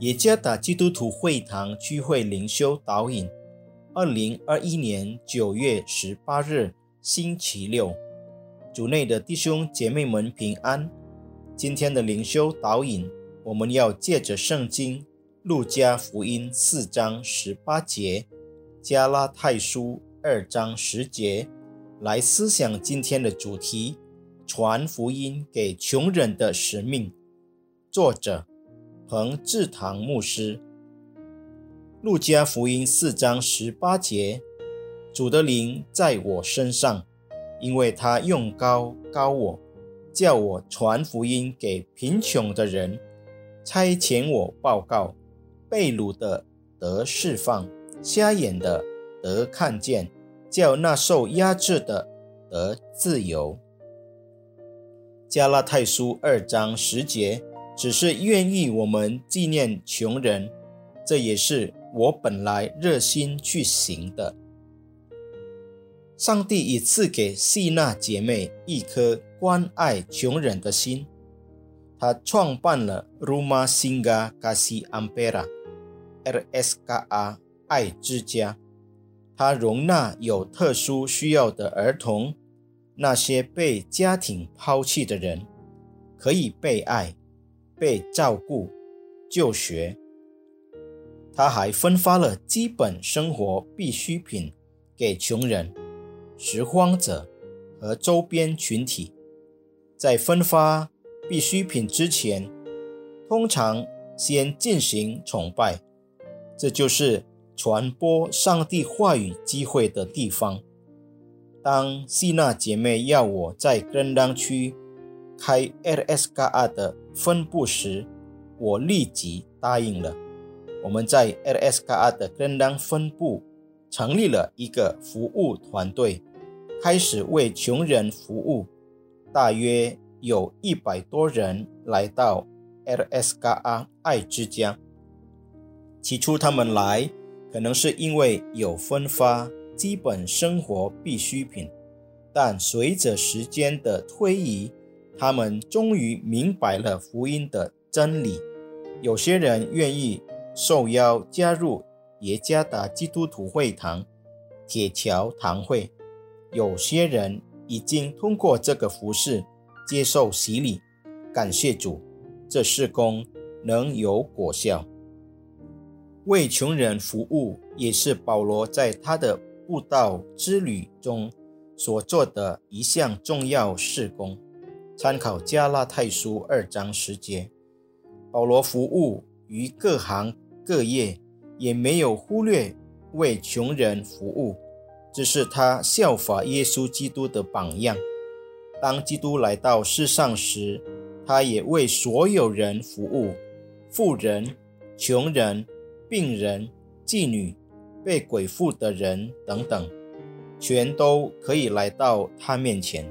耶加达基督徒会堂聚会灵修导引，二零二一年九月十八日，星期六，主内的弟兄姐妹们平安。今天的灵修导引，我们要借着圣经路加福音四章十八节、加拉太书二章十节来思想今天的主题：传福音给穷人的使命。作者。彭志堂牧师，路加福音四章十八节：主的灵在我身上，因为他用高高我，叫我传福音给贫穷的人，差遣我报告被掳的得释放，瞎眼的得看见，叫那受压制的得自由。加拉太书二章十节。只是愿意我们纪念穷人，这也是我本来热心去行的。上帝已赐给希娜姐妹一颗关爱穷人的心，她创办了 Rumah Singgah Kasih Ampera（RSKA） 爱之家，它容纳有特殊需要的儿童，那些被家庭抛弃的人，可以被爱。被照顾、就学，他还分发了基本生活必需品给穷人、拾荒者和周边群体。在分发必需品之前，通常先进行崇拜，这就是传播上帝话语机会的地方。当希娜姐妹要我在根当区。开 LSKA 的分部时，我立即答应了。我们在 LSKA 的根当分部成立了一个服务团队，开始为穷人服务。大约有一百多人来到 LSKA 爱之家。起初他们来，可能是因为有分发基本生活必需品，但随着时间的推移，他们终于明白了福音的真理。有些人愿意受邀加入耶加达基督徒会堂铁桥堂会，有些人已经通过这个服饰接受洗礼。感谢主，这事工能有果效。为穷人服务也是保罗在他的布道之旅中所做的一项重要事工。参考加拉太书二章十节，保罗服务于各行各业，也没有忽略为穷人服务，这是他效法耶稣基督的榜样。当基督来到世上时，他也为所有人服务，富人、穷人、病人、妓女、被鬼附的人等等，全都可以来到他面前。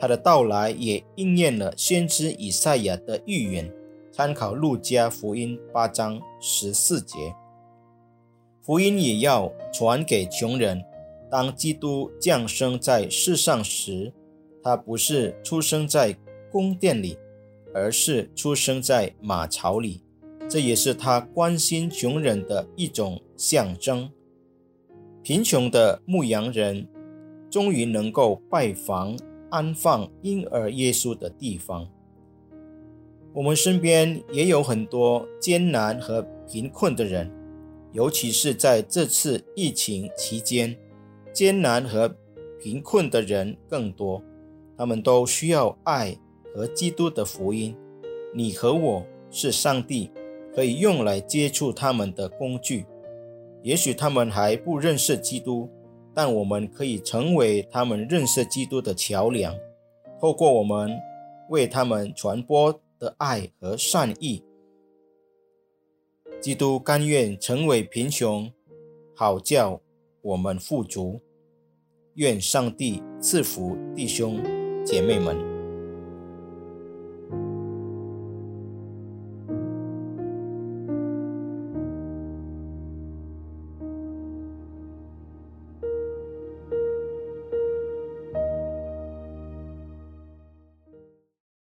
他的到来也应验了先知以赛亚的预言。参考路加福音八章十四节，福音也要传给穷人。当基督降生在世上时，他不是出生在宫殿里，而是出生在马槽里。这也是他关心穷人的一种象征。贫穷的牧羊人终于能够拜访。安放婴儿耶稣的地方。我们身边也有很多艰难和贫困的人，尤其是在这次疫情期间，艰难和贫困的人更多。他们都需要爱和基督的福音。你和我是上帝可以用来接触他们的工具。也许他们还不认识基督。但我们可以成为他们认识基督的桥梁，透过我们为他们传播的爱和善意，基督甘愿成为贫穷，好叫我们富足。愿上帝赐福弟兄姐妹们。